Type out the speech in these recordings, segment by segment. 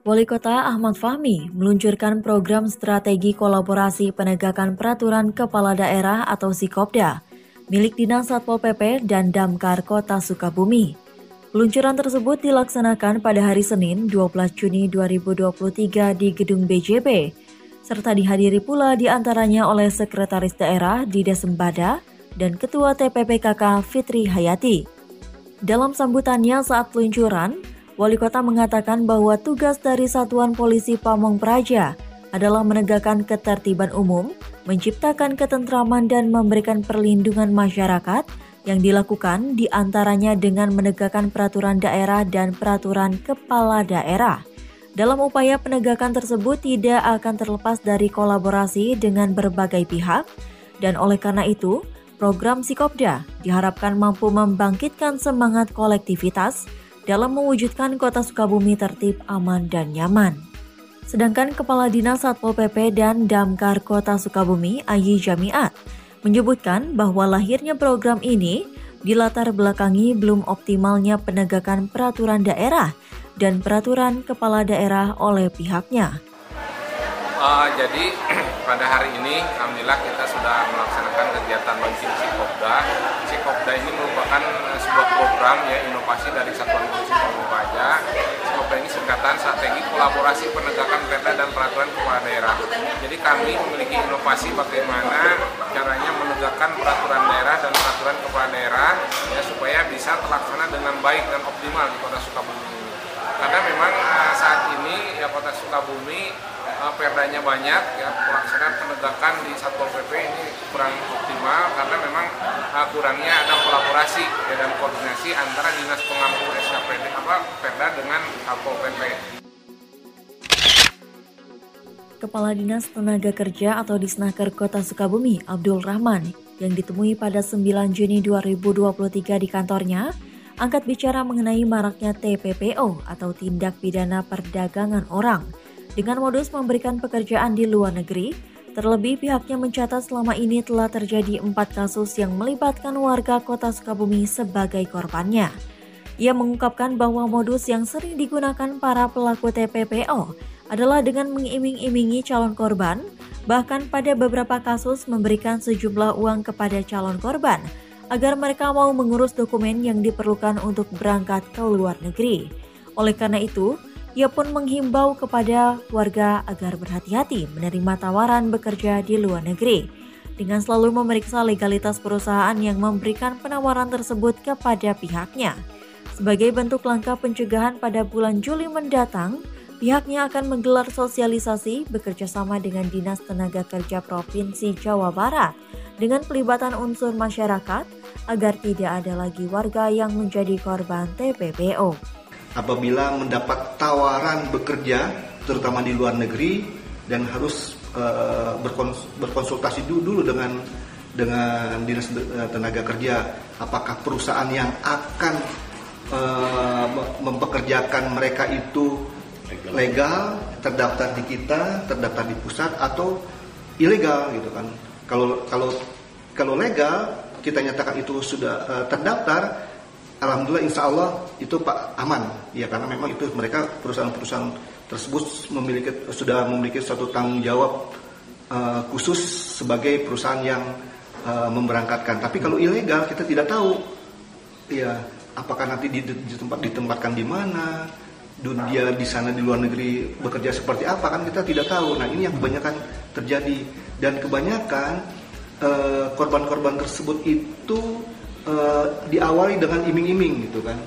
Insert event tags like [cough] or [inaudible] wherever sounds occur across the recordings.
Wali Kota Ahmad Fahmi meluncurkan program strategi kolaborasi penegakan peraturan kepala daerah atau Sikopda milik Dinas Satpol PP dan Damkar Kota Sukabumi. Peluncuran tersebut dilaksanakan pada hari Senin 12 Juni 2023 di Gedung BJP, serta dihadiri pula di antaranya oleh Sekretaris Daerah di Desembada dan Ketua TPPKK Fitri Hayati. Dalam sambutannya saat peluncuran, Wali kota mengatakan bahwa tugas dari Satuan Polisi Pamong Praja adalah menegakkan ketertiban umum, menciptakan ketentraman dan memberikan perlindungan masyarakat yang dilakukan di antaranya dengan menegakkan peraturan daerah dan peraturan kepala daerah. Dalam upaya penegakan tersebut tidak akan terlepas dari kolaborasi dengan berbagai pihak, dan oleh karena itu, program Sikopda diharapkan mampu membangkitkan semangat kolektivitas, dalam mewujudkan kota Sukabumi tertib, aman, dan nyaman. Sedangkan Kepala Dinas Satpol PP dan Damkar Kota Sukabumi, Ayi Jamiat, menyebutkan bahwa lahirnya program ini dilatar belakangi belum optimalnya penegakan peraturan daerah dan peraturan kepala daerah oleh pihaknya. Uh, jadi [clears throat] pada hari ini, alhamdulillah kita sudah melaksanakan kegiatan launching Sikopda. Sikopda ini merupakan eh, sebuah program ya inovasi dari Satuan Polisi Pamung Praja. Sikopda ini singkatan strategi kolaborasi penegakan perda dan peraturan kepala daerah. Jadi kami memiliki inovasi bagaimana caranya menegakkan peraturan daerah dan peraturan kepala daerah ya supaya bisa terlaksana dengan baik dan optimal di Kota Sukabumi. Karena memang uh, saat ini ya Kota Sukabumi uh, perdanya banyak ya pelaksanaan penegakan di satpol pp ini kurang optimal karena memang uh, kurangnya ada kolaborasi ya, dan koordinasi antara dinas pengampu SKPD apa perda dengan satpol pp. Kepala Dinas Tenaga Kerja atau Disnaker Kota Sukabumi, Abdul Rahman, yang ditemui pada 9 Juni 2023 di kantornya, angkat bicara mengenai maraknya TPPO atau tindak pidana perdagangan orang dengan modus memberikan pekerjaan di luar negeri, terlebih pihaknya mencatat selama ini telah terjadi empat kasus yang melibatkan warga kota Sukabumi sebagai korbannya. Ia mengungkapkan bahwa modus yang sering digunakan para pelaku TPPO adalah dengan mengiming-imingi calon korban, bahkan pada beberapa kasus memberikan sejumlah uang kepada calon korban agar mereka mau mengurus dokumen yang diperlukan untuk berangkat ke luar negeri. Oleh karena itu, ia pun menghimbau kepada warga agar berhati-hati menerima tawaran bekerja di luar negeri dengan selalu memeriksa legalitas perusahaan yang memberikan penawaran tersebut kepada pihaknya. Sebagai bentuk langkah pencegahan pada bulan Juli mendatang, pihaknya akan menggelar sosialisasi bekerjasama dengan Dinas Tenaga Kerja Provinsi Jawa Barat dengan pelibatan unsur masyarakat agar tidak ada lagi warga yang menjadi korban TPPO apabila mendapat tawaran bekerja terutama di luar negeri dan harus uh, berkons berkonsultasi dulu, dulu dengan dengan dinas eh, tenaga kerja apakah perusahaan yang akan uh, mempekerjakan mereka itu legal. terdaftar di kita terdaftar di pusat atau ilegal gitu kan. Kalau kalau kalau legal kita nyatakan itu sudah uh, terdaftar Alhamdulillah insya Allah itu Pak aman ya karena memang itu mereka perusahaan-perusahaan tersebut memiliki sudah memiliki suatu tanggung jawab uh, khusus sebagai perusahaan yang uh, memberangkatkan. Tapi kalau ilegal kita tidak tahu ya apakah nanti di, tempat ditempatkan di mana, dia di sana di luar negeri bekerja seperti apa kan kita tidak tahu. Nah ini yang kebanyakan terjadi dan kebanyakan eh, korban-korban uh, tersebut itu uh, diawali dengan iming-iming gitu kan.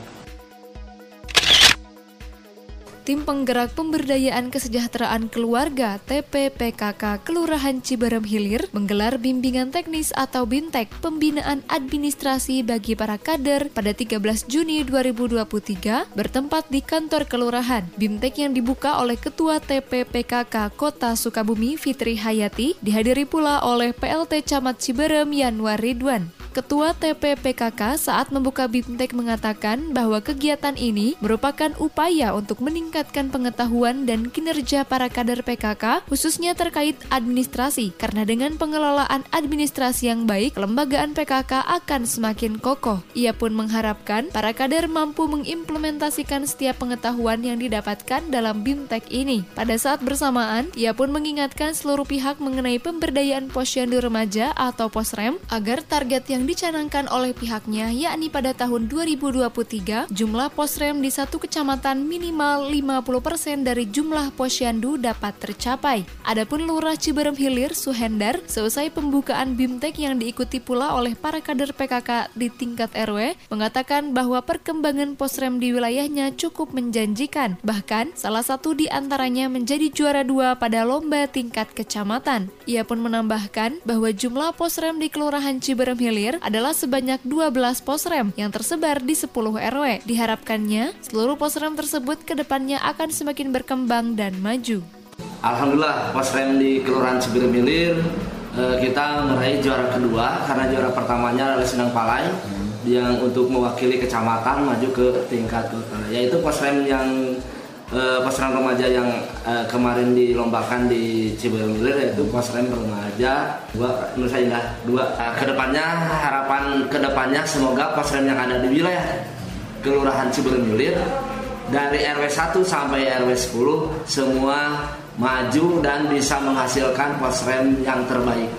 Tim Penggerak Pemberdayaan Kesejahteraan Keluarga TPPKK Kelurahan Ciberem Hilir menggelar bimbingan teknis atau BINTEK Pembinaan Administrasi bagi para kader pada 13 Juni 2023 bertempat di kantor kelurahan. BIMTEK yang dibuka oleh Ketua TPPKK Kota Sukabumi Fitri Hayati dihadiri pula oleh PLT Camat Ciberem Yanwar Ridwan. Ketua TPPKK saat membuka BIMTEK mengatakan bahwa kegiatan ini merupakan upaya untuk meningkatkan pengetahuan dan kinerja para kader PKK khususnya terkait administrasi karena dengan pengelolaan administrasi yang baik, kelembagaan PKK akan semakin kokoh. Ia pun mengharapkan para kader mampu mengimplementasikan setiap pengetahuan yang didapatkan dalam BIMTEK ini. Pada saat bersamaan, ia pun mengingatkan seluruh pihak mengenai pemberdayaan posyandu remaja atau posrem agar target yang yang dicanangkan oleh pihaknya yakni pada tahun 2023 jumlah posrem di satu kecamatan minimal 50% dari jumlah posyandu dapat tercapai. Adapun Lurah Ciberem Hilir Suhendar seusai pembukaan BIMTEK yang diikuti pula oleh para kader PKK di tingkat RW mengatakan bahwa perkembangan posrem di wilayahnya cukup menjanjikan. Bahkan salah satu di antaranya menjadi juara dua pada lomba tingkat kecamatan. Ia pun menambahkan bahwa jumlah posrem di Kelurahan Ciberem Hilir adalah sebanyak 12 posrem yang tersebar di 10 RW. Diharapkannya, seluruh posrem tersebut ke depannya akan semakin berkembang dan maju. Alhamdulillah, posrem di Kelurahan Cibiremilir eh, kita meraih juara kedua karena juara pertamanya adalah Sindang Palai yang untuk mewakili kecamatan maju ke tingkat kota yaitu posrem yang uh, posrem remaja yang uh, kemarin dilombakan di Ciberem yaitu posrem remaja dua saya lah dua uh, ke depannya harapan ke depannya semoga posrem yang ada di wilayah kelurahan Ciberem dari RW 1 sampai RW 10 semua maju dan bisa menghasilkan posrem yang terbaik.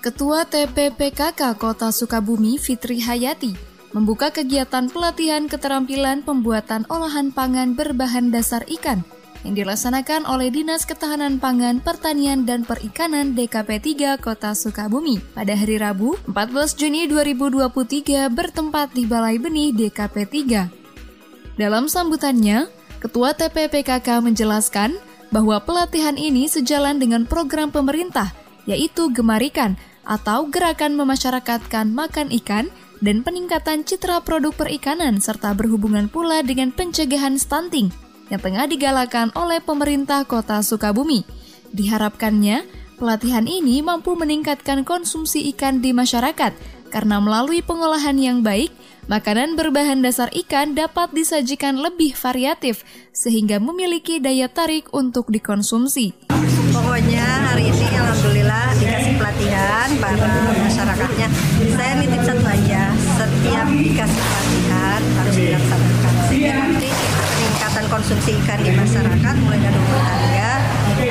Ketua TPPKK Kota Sukabumi Fitri Hayati membuka kegiatan pelatihan keterampilan pembuatan olahan pangan berbahan dasar ikan yang dilaksanakan oleh Dinas Ketahanan Pangan, Pertanian, dan Perikanan DKP 3 Kota Sukabumi pada hari Rabu 14 Juni 2023 bertempat di Balai Benih DKP 3. Dalam sambutannya, Ketua TPPKK menjelaskan bahwa pelatihan ini sejalan dengan program pemerintah, yaitu Gemarikan atau Gerakan Memasyarakatkan Makan Ikan dan peningkatan citra produk perikanan serta berhubungan pula dengan pencegahan stunting yang tengah digalakan oleh pemerintah kota Sukabumi. Diharapkannya, pelatihan ini mampu meningkatkan konsumsi ikan di masyarakat karena melalui pengolahan yang baik, makanan berbahan dasar ikan dapat disajikan lebih variatif sehingga memiliki daya tarik untuk dikonsumsi. Pokoknya hari ini alhamdulillah dikasih pelatihan para masyarakatnya. Saya nitip satu dikasih pelatihan harus dilaksanakan. Sehingga nanti peningkatan konsumsi ikan di masyarakat mulai dari rumah tangga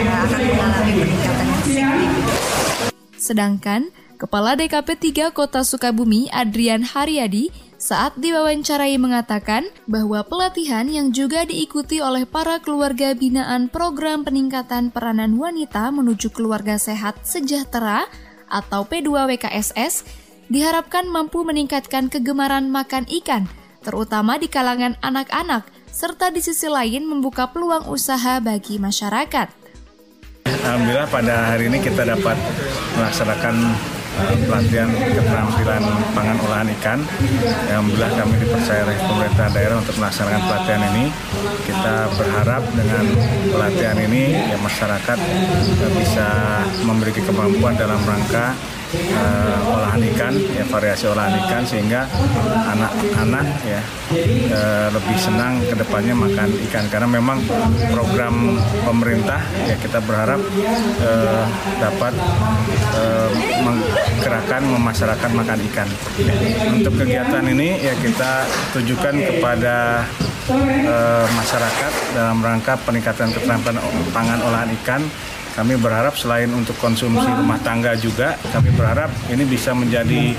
akan mengalami peningkatan yang signifikan. Sedangkan Kepala DKP 3 Kota Sukabumi Adrian Haryadi saat diwawancarai mengatakan bahwa pelatihan yang juga diikuti oleh para keluarga binaan program peningkatan peranan wanita menuju keluarga sehat sejahtera atau P2WKSS diharapkan mampu meningkatkan kegemaran makan ikan, terutama di kalangan anak-anak, serta di sisi lain membuka peluang usaha bagi masyarakat. Alhamdulillah pada hari ini kita dapat melaksanakan Eh, pelatihan keterampilan pangan olahan ikan. Alhamdulillah kami dipercaya oleh pemerintah daerah untuk melaksanakan pelatihan ini. Kita berharap dengan pelatihan ini ya masyarakat bisa memiliki kemampuan dalam rangka uh, olahan ikan, ya variasi olahan ikan sehingga anak-anak ya uh, lebih senang ke depannya makan ikan karena memang program pemerintah ya kita berharap uh, dapat uh, menggerakkan memasyarakat makan ikan. Untuk kegiatan ini ya kita tujukan kepada uh, masyarakat dalam rangka peningkatan keterampilan pangan olahan ikan kami berharap selain untuk konsumsi rumah tangga juga, kami berharap ini bisa menjadi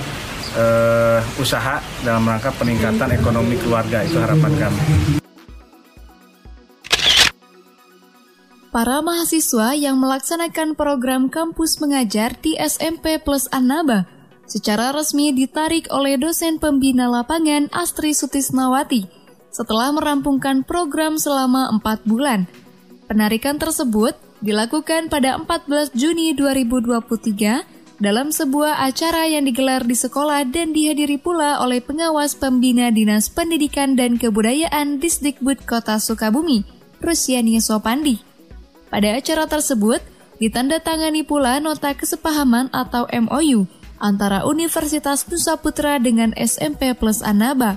uh, usaha dalam rangka peningkatan ekonomi keluarga. Itu harapan kami. Para mahasiswa yang melaksanakan program kampus mengajar di SMP Plus Annaba secara resmi ditarik oleh dosen pembina lapangan Astri Sutisnawati setelah merampungkan program selama 4 bulan. Penarikan tersebut dilakukan pada 14 Juni 2023 dalam sebuah acara yang digelar di sekolah dan dihadiri pula oleh pengawas pembina Dinas Pendidikan dan Kebudayaan Disdikbud Kota Sukabumi, Rusiani Sopandi. Pada acara tersebut, ditandatangani pula nota kesepahaman atau MOU antara Universitas Nusa Putra dengan SMP Plus Anaba.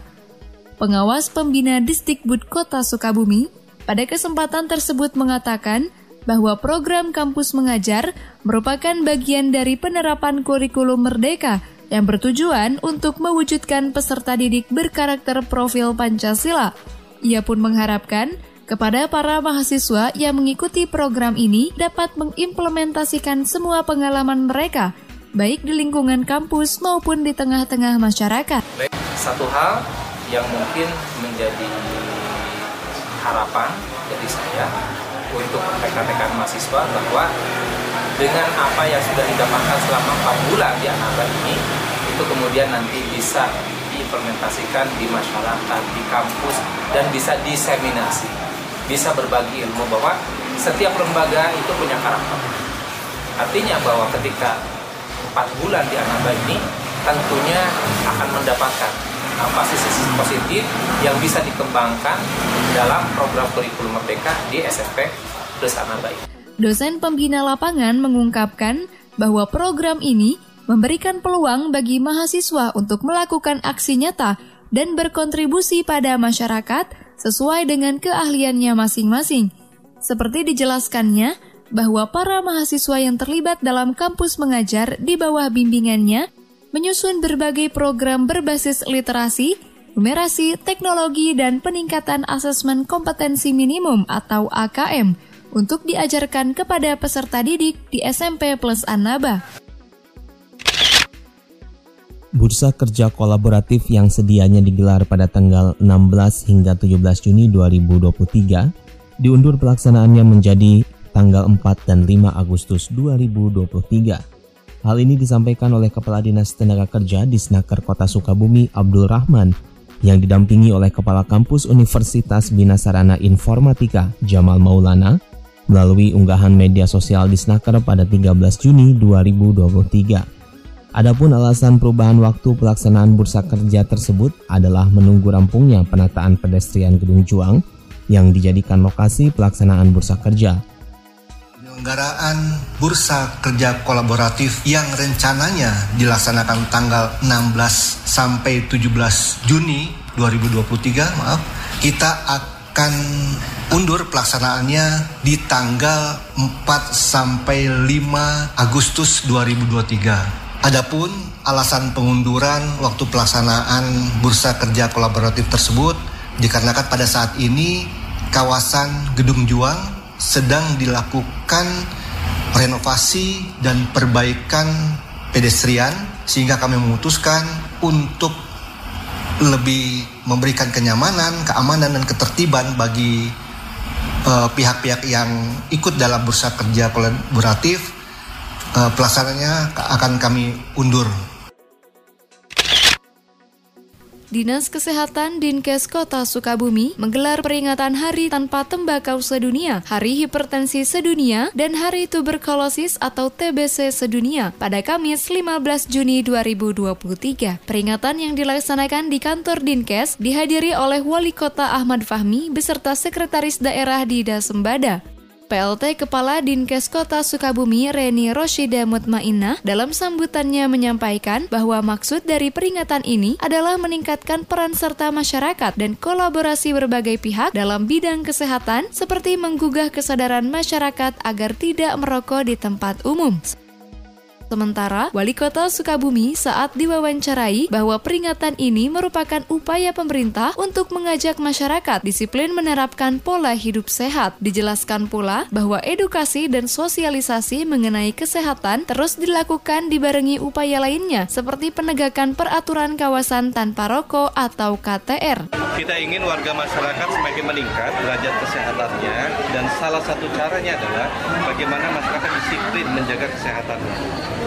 Pengawas pembina Disdikbud Kota Sukabumi pada kesempatan tersebut mengatakan bahwa program kampus mengajar merupakan bagian dari penerapan kurikulum merdeka yang bertujuan untuk mewujudkan peserta didik berkarakter profil Pancasila. Ia pun mengharapkan kepada para mahasiswa yang mengikuti program ini dapat mengimplementasikan semua pengalaman mereka, baik di lingkungan kampus maupun di tengah-tengah masyarakat. Satu hal yang mungkin menjadi harapan dari saya untuk rekan-rekan mahasiswa bahwa dengan apa yang sudah didapatkan selama 4 bulan di Anaba ini itu kemudian nanti bisa diimplementasikan di masyarakat, di kampus dan bisa diseminasi. Bisa berbagi ilmu bahwa setiap lembaga itu punya karakter. Artinya bahwa ketika 4 bulan di Anaba ini tentunya akan mendapatkan apa sisi positif yang bisa dikembangkan dalam program kurikulum merdeka di SMP plus anak baik. Dosen pembina lapangan mengungkapkan bahwa program ini memberikan peluang bagi mahasiswa untuk melakukan aksi nyata dan berkontribusi pada masyarakat sesuai dengan keahliannya masing-masing. Seperti dijelaskannya, bahwa para mahasiswa yang terlibat dalam kampus mengajar di bawah bimbingannya menyusun berbagai program berbasis literasi, numerasi, teknologi, dan peningkatan asesmen kompetensi minimum atau AKM untuk diajarkan kepada peserta didik di SMP Plus Anaba. Bursa kerja kolaboratif yang sedianya digelar pada tanggal 16 hingga 17 Juni 2023 diundur pelaksanaannya menjadi tanggal 4 dan 5 Agustus 2023. Hal ini disampaikan oleh Kepala Dinas Tenaga Kerja di Snaker Kota Sukabumi Abdul Rahman yang didampingi oleh Kepala Kampus Universitas Bina Sarana Informatika Jamal Maulana melalui unggahan media sosial di Snaker pada 13 Juni 2023. Adapun alasan perubahan waktu pelaksanaan bursa kerja tersebut adalah menunggu rampungnya penataan pedestrian Gedung Juang yang dijadikan lokasi pelaksanaan bursa kerja penyelenggaraan bursa kerja kolaboratif yang rencananya dilaksanakan tanggal 16 sampai 17 Juni 2023, maaf, kita akan undur pelaksanaannya di tanggal 4 sampai 5 Agustus 2023. Adapun alasan pengunduran waktu pelaksanaan bursa kerja kolaboratif tersebut dikarenakan pada saat ini kawasan Gedung Juang sedang dilakukan renovasi dan perbaikan pedestrian sehingga kami memutuskan untuk lebih memberikan kenyamanan, keamanan dan ketertiban bagi eh, pihak-pihak yang ikut dalam bursa kerja kolaboratif. Uh, pelaksananya akan kami undur Dinas Kesehatan Dinkes Kota Sukabumi menggelar peringatan Hari Tanpa Tembakau Sedunia, Hari Hipertensi Sedunia, dan Hari Tuberkulosis atau TBC Sedunia pada Kamis 15 Juni 2023. Peringatan yang dilaksanakan di kantor Dinkes dihadiri oleh Wali Kota Ahmad Fahmi beserta Sekretaris Daerah Dida Sembada. PLT Kepala Dinkes Kota Sukabumi Reni Roshida Mutmainah dalam sambutannya menyampaikan bahwa maksud dari peringatan ini adalah meningkatkan peran serta masyarakat dan kolaborasi berbagai pihak dalam bidang kesehatan seperti menggugah kesadaran masyarakat agar tidak merokok di tempat umum. Sementara, Wali Kota Sukabumi saat diwawancarai bahwa peringatan ini merupakan upaya pemerintah untuk mengajak masyarakat disiplin menerapkan pola hidup sehat. Dijelaskan pula bahwa edukasi dan sosialisasi mengenai kesehatan terus dilakukan dibarengi upaya lainnya seperti penegakan peraturan kawasan tanpa rokok atau KTR. Kita ingin warga masyarakat semakin meningkat derajat kesehatannya dan salah satu caranya adalah bagaimana masyarakat disiplin menjaga kesehatannya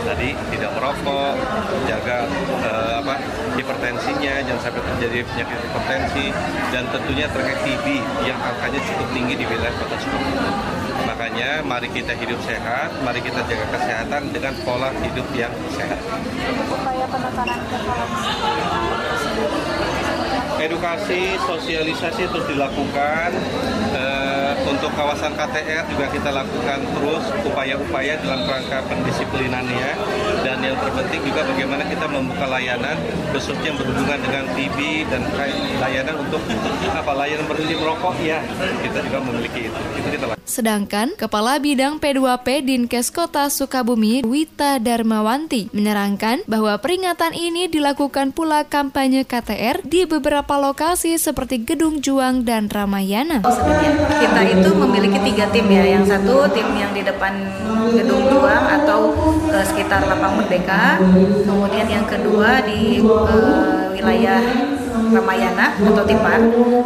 tadi tidak merokok, jaga uh, apa hipertensinya, jangan sampai terjadi penyakit hipertensi, dan tentunya terkait TB yang angkanya cukup tinggi di wilayah kota Sukabumi. Makanya mari kita hidup sehat, mari kita jaga kesehatan dengan pola hidup yang sehat. Upaya penekanan Edukasi, sosialisasi terus dilakukan. Untuk kawasan KTR juga kita lakukan terus upaya-upaya dalam rangka pendisiplinannya dan yang terpenting juga bagaimana kita membuka layanan khususnya yang berhubungan dengan TB dan layanan untuk [laughs] apa layanan berhenti merokok ya kita juga memiliki itu. Itu kita lakukan. Sedangkan Kepala Bidang P2P Dinkes Kota Sukabumi, Wita Darmawanti, menerangkan bahwa peringatan ini dilakukan pula kampanye KTR di beberapa lokasi seperti Gedung Juang dan Ramayana. Kita itu memiliki tiga tim ya, yang satu tim yang di depan Gedung Juang atau ke sekitar Lapang Merdeka, kemudian yang kedua di uh, wilayah Ramayana atau Tipar,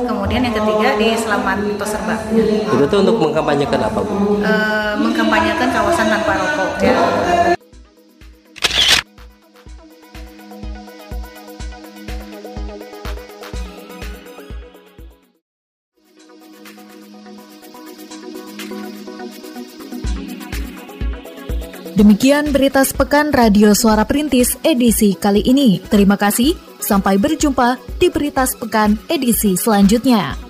kemudian yang ketiga di Selamat Toserba. Itu tuh untuk mengkampanyekan apa bu? E, mengkampanyekan kawasan tanpa rokok. Ya. Demikian berita sepekan Radio Suara Perintis edisi kali ini. Terima kasih, sampai berjumpa di berita sepekan edisi selanjutnya.